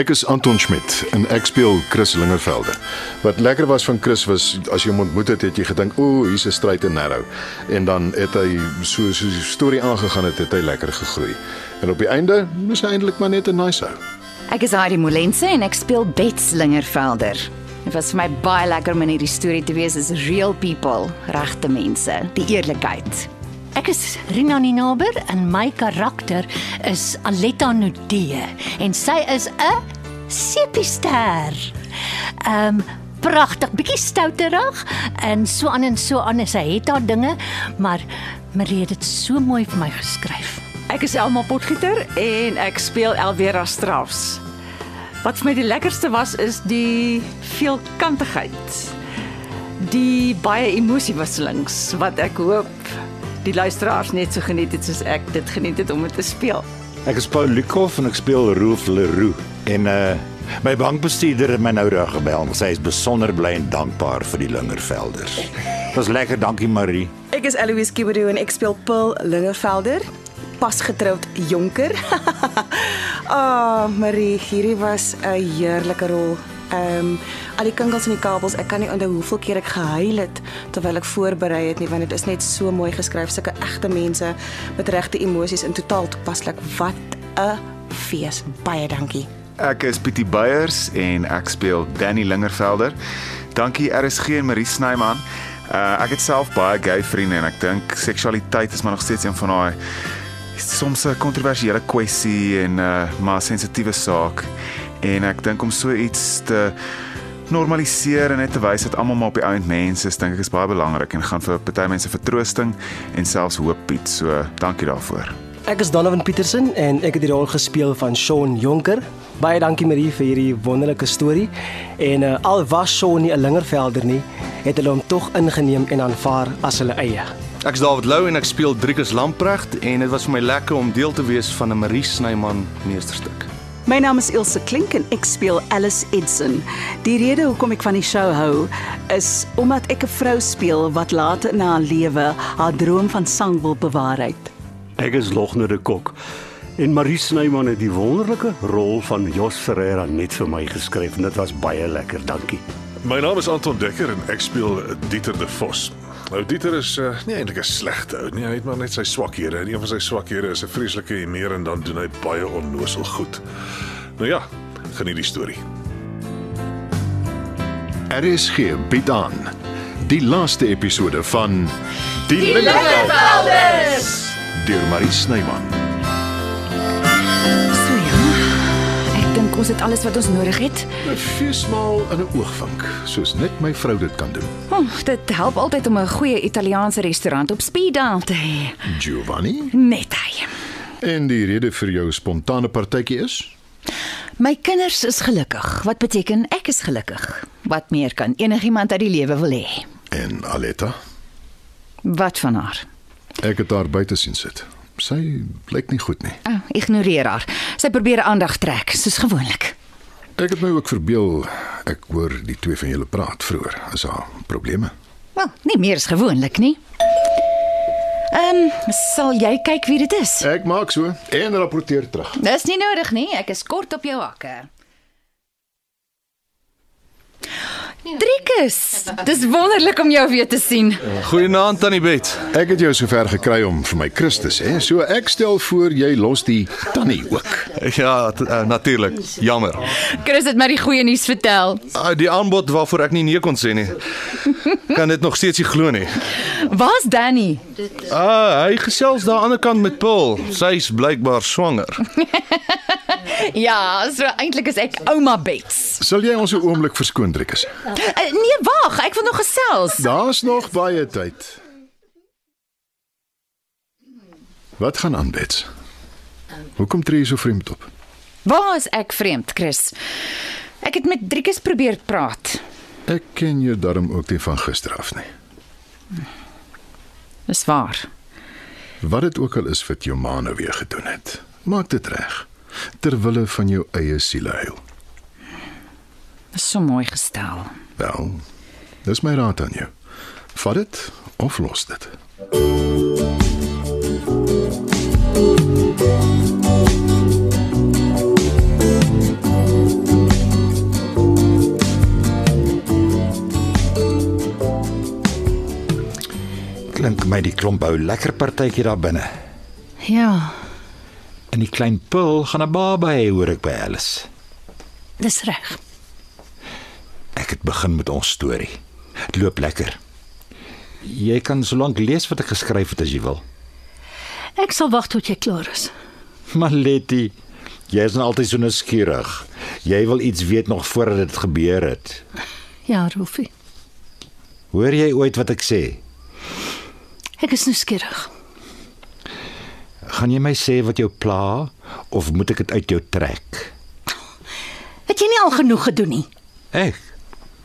Ek is Anton Schmidt en ek speel Chris Lingervelde. Wat lekker was van Chris was as jy hom ontmoet het, het jy gedink, "O, hier's 'n stryd en narrow." En dan het hy so so die storie aangegaan het, het hy lekker gegroei. En op die einde is hy eintlik maar net 'n nice ou. Ek is Heidi Molense en ek speel Bets Lingervelder. Dit was vir my baie lekker om in hierdie storie te wees as real people, regte mense, die eerlikheid. Ek is Rina Ninaber en my karakter is Aletta Nudee en sy is 'n sepiester. Ehm um, pragtig, bietjie stouterig en so aan en so aan en sy het haar dinge, maar Marie het dit so mooi vir my geskryf. Ek is Elma Potgieter en ek speel Elvera Strauss. Wat vir my die lekkerste was is die veelkantigheid. Die baie emosiewisselings wat ek hoop die luisteraars net so geniet het soos ek dit geniet het om dit te speel. Ek is Paul Lukhoff en ek speel Rolf Leroux en uh my bankbestuurder het my nou reg gebel. Sy is besonder bly en dankbaar vir die Lingervelders. Dit was lekker, dankie Marie. Ek is Eloise Kibedo en ek speel Paul Lingervelder, pasgetroud jonker. Ah, oh, Marie, hierdie was 'n heerlike rol. Ehm um, al die kinkels en die kabels, ek kan nie onthou hoeveel keer ek gehuil het terwyl ek voorberei het nie, want dit is net so mooi geskryf, sulke egte mense met regte emosies in totaal toepaslik. Wat 'n fees. Baie dankie. Ek is Pietie Beyers en ek speel Danny Lingervelder. Dankie RSG en Marie Snyman. Uh, ek het self baie gay vriende en ek dink seksualiteit is maar nog steeds een van daai soms 'n kontroversiële kwessie en uh maar sensitiewe saak en ek dink om so iets te normaliseer en net te wys dat almal maar op die ount mense is, dink ek is baie belangrik en gaan vir party mense vertroosting en selfs hoop bied. So dankie daarvoor. Ek is Donovan Petersen en ek het die rol gespeel van Shaun Jonker. Baie dankie Marie vir hierdie wonderlike storie. En uh, al was Shaun nie 'n lingervelder nie, het hulle hom tog ingeneem en aanvaar as hulle eie. Ek is David Lou en ek speel Driekus Lamprecht en dit was vir my lekker om deel te wees van 'n Marie Snyman meesterstuk. My naam is Ilse Klink en ek speel Alice Edson. Die rede hoekom ek van die show hou is omdat ek 'n vrou speel wat later in haar lewe haar droom van sang wil bewaarheid. Ek is Logner de Kok. En Marie Snyman het die wonderlike rol van Jos Ferreira net vir my geskryf en dit was baie lekker. Dankie. My naam is Anton Dekker en ek speel Dieter de Vos. Nou Dieter is uh, nie eintlik 'n slegte ou nie, hy het maar net sy swakhede en een van sy swakhede is 'n vreeslike humeur en dan doen hy baie onnosel goed. Nou ja, geniet die storie. RSG bied aan die laaste episode van Die Lingervelders deur Marie Snyman. Ons het alles wat ons nodig het. 'n Feesmaal in 'n oogwink, soos net my vrou dit kan doen. Oh, dit help altyd om 'n goeie Italiaanse restaurant op speed dial te hê. Giovanni? Net hy. En die rede vir jou spontane partytjie is? My kinders is gelukkig, wat beteken ek is gelukkig. Wat meer kan enigiemand uit die lewe wil hê? En Aletta? Wat van haar? Ek het haar buite sien sit. Sy lyk nie goed nie. Oh, ignoreer haar. Sy probeer aandag trek, soos gewoonlik. Ek het my ook verbeel ek hoor die twee van julle praat vroeër. Is daar probleme? Wel, nie meer as gewoonlik nie. Ehm, um, sal jy kyk wie dit is? Ek maak so en rapporteer terug. Dis nie nodig nie, ek is kort op jou hakke. Driekus, dis wonderlik om jou weer te sien. Goeienaand Tannie Bet. Ek het jou sover gekry om vir my Christus, hè. So ek stel voor jy los die tannie ook. Ja, uh, natuurlik. Jammer. Chris het my die goeie nuus vertel. Uh, die aanbod waarvoor ek nie nee kon sê nie. Kan dit nog steeds nie glo nie. Waar's Danny? Ah, hy gesels daar aan die ander kant met Paul. Sy's blykbaar swanger. ja, so eintlik is ek ouma Bets. Sal jy ons 'n oomblik verskoon, Driekus? Uh, nee, wag, ek wil nog gesels. Daar's nog baie tyd. Wat gaan aan, Bets? Hoekom tree jy so vreemd op? Waar is ek vreemd, Chris? Ek het met Driekus probeer praat. Ek ken jou darm ook nie van gister af nie. Dis waar. Wat dit ook al is wat jou ma nou weer gedoen het, maak dit reg ter wille van jou eie sieleheil. Dis so mooi gestel. Wel, dis my raad aan jou. Vat dit of los dit. Klink my die klomp hou lekker partytjie daar binne. Ja, En die klein pul gaan 'n baba hê hoor ek by Alice. dis reg. Ek het begin met ons storie. Dit loop lekker. Jy kan solank lees wat ek geskryf het as jy wil. Ek sal wag tot jy klaar is. Maar Letty, jy is nou altyd so nuuskierig. Jy wil iets weet nog voordat dit gebeur het. Ja, Rolfie. Hoor jy ooit wat ek sê? Ek is nuuskierig. Gaan jy my sê wat jou pla of moet ek dit uit jou trek? Het jy nie al genoeg gedoen nie? Ek.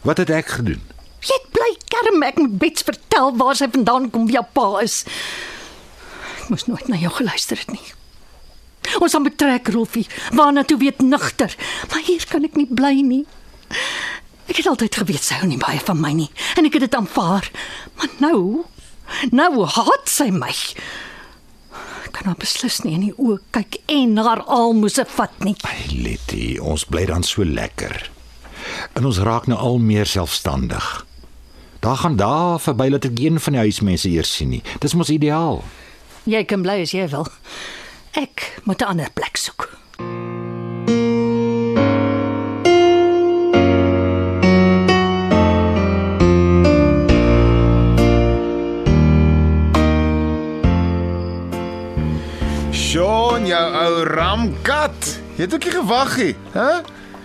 Wat het ek gedoen? Jy bly kerm ek moet Bets vertel waar sy vandaan kom, wie jou pa is. Ek moes nooit na jou geluister het nie. Ons aan betrek Rolfie, waarna toe weet nigter, maar hier kan ek nie bly nie. Ek het altyd geweet sy hou nie baie van my nie en ek het dit aanvaar. Maar nou, nou haat sy my. Kan haar beslis nie in die oë kyk en haar almoses vat nie. Ai Letty, ons bly dan so lekker. En ons raak nou al meer selfstandig. Daar gaan daar verby dat ek een van die huismense eers sien nie. Dis mos ideaal. Jy kan bly as jy wil. Ek moet 'n ander plek soek. Sean, jou ou ramkat. Jy het ook nie gewag nie, hè?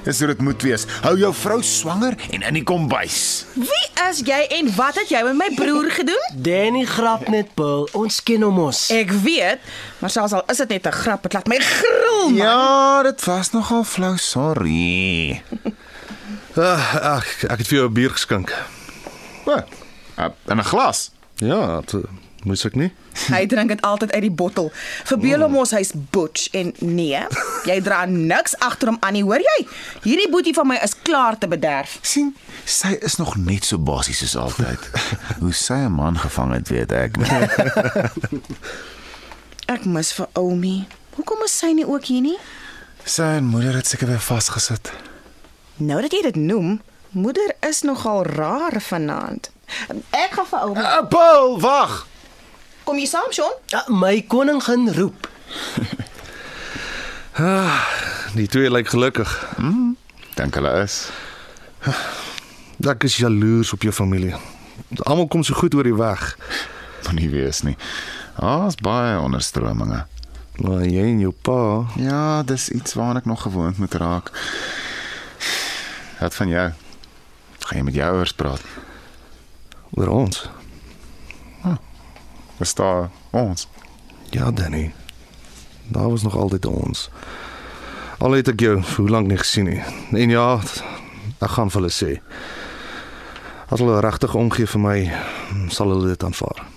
Dis hoe dit moet wees. Hou jou vrou swanger en in die kombuis. Wie is jy en wat het jy met my broer gedoen? Danny grap net, Paul. Ons ken hom mos. Ek weet, maar selfs al is dit net 'n grap, dit laat my gril. Man. Ja, dit was nogal flou, sorry. Ag, ag, ek het vir jou 'n bier geskink. Wat? In 'n glas. Ja, dit moes ek nie. Hy drink dit altyd uit die bottel. Verbeel hom ons hy's butch en nee, jy dra niks agter hom aan nie, hoor jy? Hierdie boetie van my is klaar te bederf. sien, sy is nog net so basies soos altyd. Hoe sy 'n man gevang het, weet ek. Ek mis vir Oumi. Hoekom is sy nie ook hier nie? sy en moeder het seker weer vasgesit. Nou dat jy dit noem, moeder is nogal rar vanaand. Ek gaan vir Oumi. Uh, Paul, wag. Kom jy saam, Sean? Ja, my koningin roep. Die twee lyk gelukkig. Dink hulle is. Ek is jaloers op jou familie. Almal kom so goed oor die weg. Moenie wees nie. Daar's baie onderstrominge. Maar jy en jou pa, Ja, dis iets waaraan ek nog gewoond moet raak. Wat van jou? Gaan jy met jou ouers praat? oor ons. Is daar ons? Ja, Danny. Daar was nog altyd ons. Al het ek jou vir hoe lank nie gesien nie. En ja, ek gaan vir hulle sê. As hulle regtig omgee vir my, sal hulle dit aanvaar.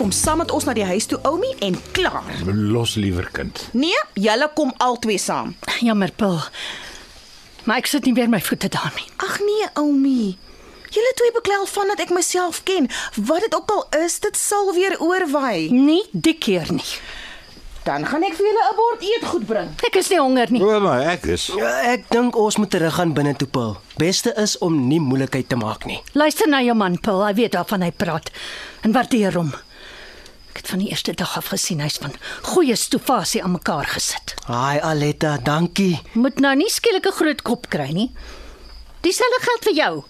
Kom saam met ons na die huis toe, Oumi, en klaar. Los liewer kind. Nee, julle kom albei saam. Jammer, Paul. Maar ek sit nie weer my voete daar nie. Ag nee, Oumi. Julle twee beklei al van dat ek myself ken. Wat dit ook al is, dit sal weer oorwaai. Nie die keer nie. Dan gaan ek vir julle 'n bord eetgoed bring. Ek is nie honger nie. O, maar ek is. Ja, ek dink ons moet teruggaan binne toe, Paul. Beste is om nie moeilikheid te maak nie. Luister na jou man, Paul. Hy weet waarvan hy praat. En waardeer hom. Ek het van die eerste dag af gesien hy's van goeie stofasie aan mekaar gesit. Haai Aletta, dankie. Moet nou nie skielik 'n groot kop kry nie. Dieselfde geld vir jou.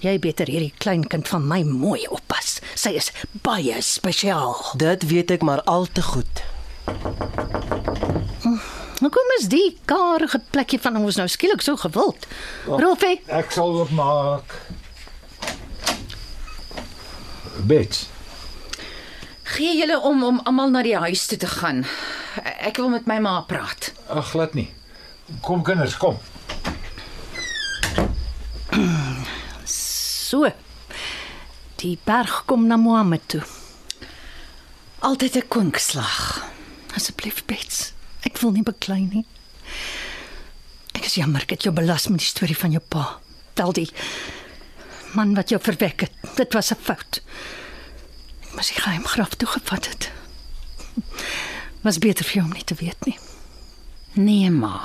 Jy beter hierdie klein kind van my mooi oppas. Sy is baie spesiaal. Dit weet ek maar al te goed. Hoekom is die karige plekkie van ons nou skielik so gewild? Rolfie, Ek sal oopmaak. Bets. Gee julle om om almal na die huis toe te gaan. Ek wil met my ma praat. Ag glad nie. Kom kinders, kom. so. Die berg kom na Mohammed toe. Altyd 'n kwinkslag. Asseblief Bets, ek wil nie beklei nie. Ek is jammer ek het jou belas met die storie van jou pa. Wel die man wat jou verwek het. Dit was 'n fout. Moes die geheim graf toe gevat het. Was beter vir jou om nie te weet nie. Nee, ma.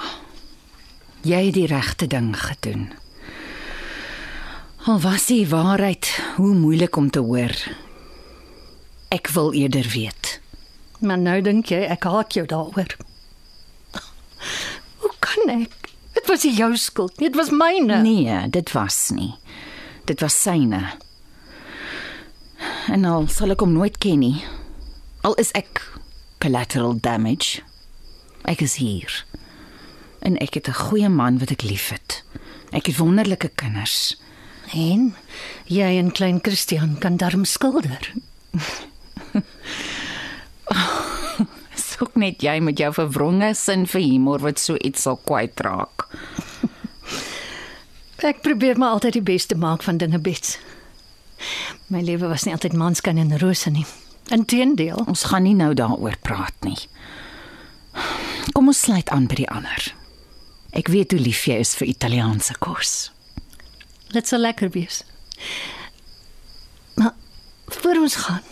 Jy het die regte ding gedoen. Al was die waarheid hoe moeilik om te hoor. Ek wil eerder weet. Maar nou dink jy ek haat jou daaroor. Hoe kan ek? Dit was nie jou skuld nie, dit was myne. Nee, dit was nie. Dit was syne. En al sal ek hom nooit ken nie. Al is ek collateral damage. Ek is hier. En ek het 'n goeie man wat ek liefhet. Ek het wonderlike kinders. En jy en klein Christian kan darm skilder. Soek net jy met jou verwronge sin vir humor wat so iets sal kwytraak. Ek probeer maar altyd die beste maak van dinge bets. My lewe was nie altyd manskan en rose nie. Inteendeel, Ons gaan nie nou daaroor praat nie. Kom ons sluit aan by die ander. Ek weet hoe lief jy is vir Italiaanse kos. dit sal lekker wees. Maar voor ons gaan,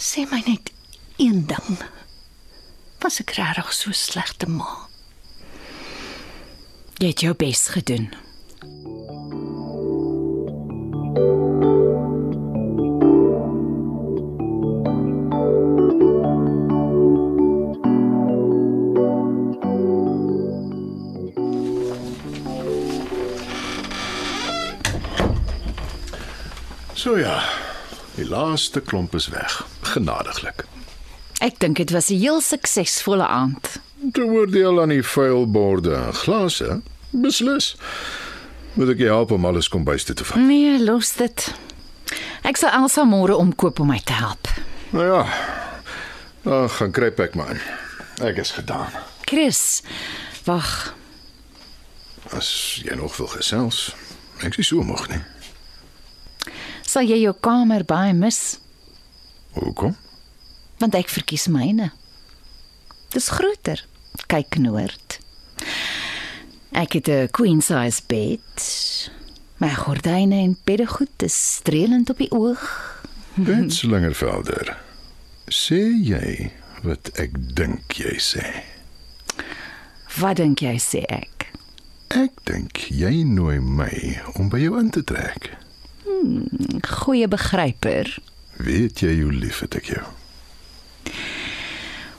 sê my net een ding. Was ek regtig so slegte ma? Jy het jou bes gedoen. Laaste klomp is weg. Genadiglik. Ek dink dit was 'n heel suksesvolle aand. Te oordeel aan die vuil borde en glase, beslis. Moet ek help om alles kombuis toe te vat? Nee, los dit. Ek sal Elsa môre omkoop om my te help. Nou ja. Dan gaan kruip ek maar. Ek is gedaan. Chris, wag. As jy nog wil gesels, ek is so moeg nie. Sal jy jou kamer baie mis? Hoekom? Want ek verkies myne. Dis groter. Kyk noord. Ek het 'n queen size bed. My gordyne en beddegoed is strelend op die oog. Dit Slingervelder. Sê jy wat ek dink jy sê? Wat dink jy sê ek? Ek dink jy nooi my om by jou in te trek. Goeie begryper. Weet jy hoe lief het ek jou?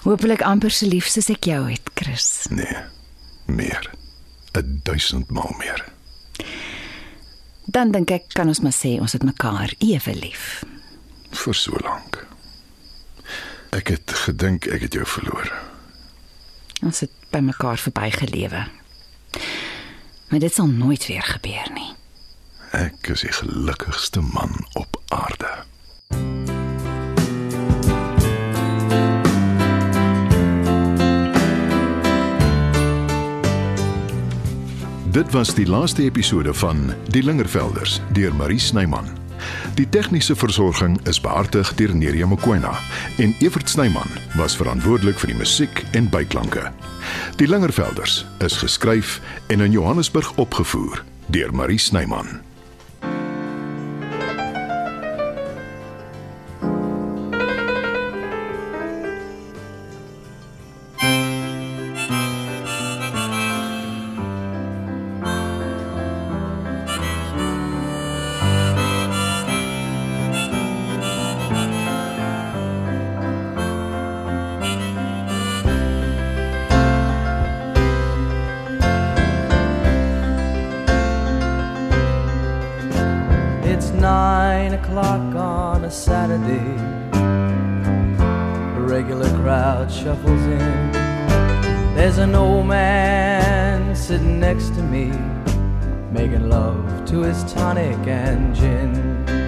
Hoopelik amper so lief soos ek jou het, Chris. Nee. Meer. 'n Duisend maal meer. Dan dink ek kan ons maar sê ons het mekaar ewe lief. Vir so lank. Ek het gedink ek het jou verloor. Ons het by mekaar verbygelewe. Maar dit sal nooit weer gebeur nie. Ek is die gelukkigste man op aarde. Dit was die laaste episode van Die Lingervelders deur Marie Snyman. Die tegniese versorging is behartig deur Neriya Mkwena en Evert Snyman was verantwoordelik vir die musiek en byklanke. Die Lingervelders is geskryf en in Johannesburg opgevoer deur Marie Snyman. Sitting next to me, making love to his tonic and gin.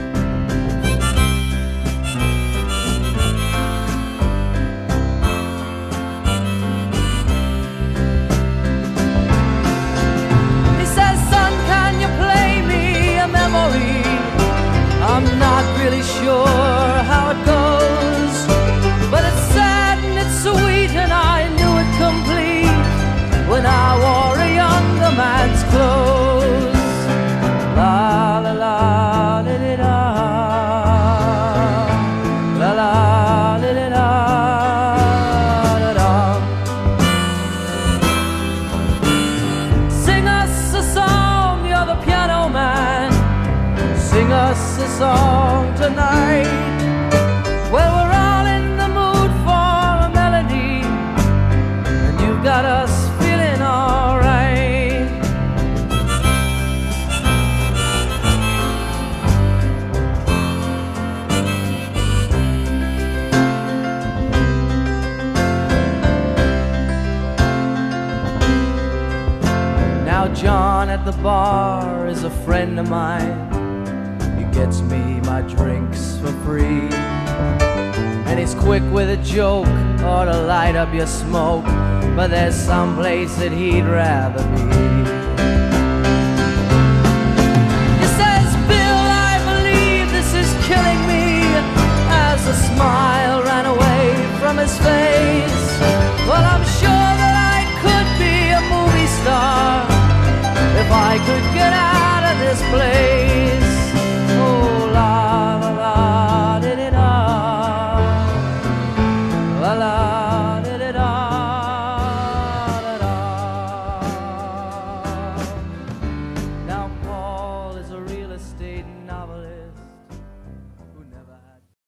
The bar is a friend of mine. He gets me my drinks for free. And he's quick with a joke or to light up your smoke. But there's some place that he'd rather be. He says, Bill, I believe this is killing me. As a smile ran away from his face. play.